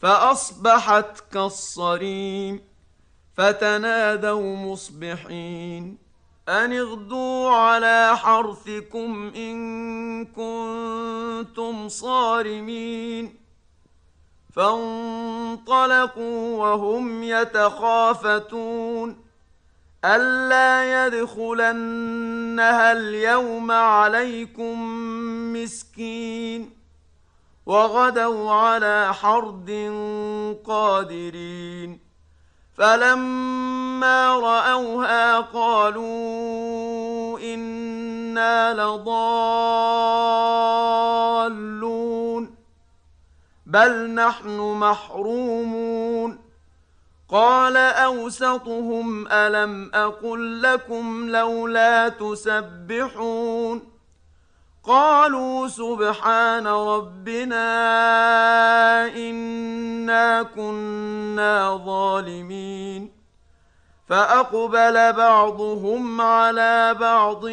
فأصبحت كالصريم فتنادوا مصبحين. أن اغدوا على حرثكم إن كنتم صارمين. فانطلقوا وهم يتخافتون. ألا يدخلنها اليوم عليكم مسكين. وغدوا على حرد قادرين. فلما رأوها قالوا إنا لضالون. بل نحن محرومون. قال أوسطهم ألم أقل لكم لولا تسبحون. قالوا سبحان ربنا إنا كنا ظالمين. فأقبل بعضهم على بعض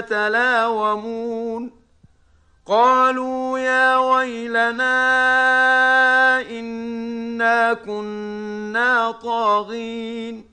يتلاومون. قالوا يا ويلنا إنا كنا طاغين.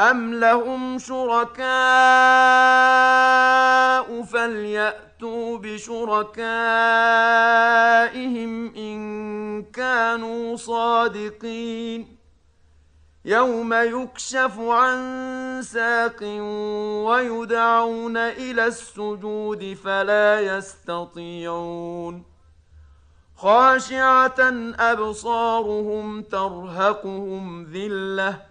أم لهم شركاء فليأتوا بشركائهم إن كانوا صادقين يوم يكشف عن ساق ويدعون إلى السجود فلا يستطيعون خاشعه ابصارهم ترهقهم ذله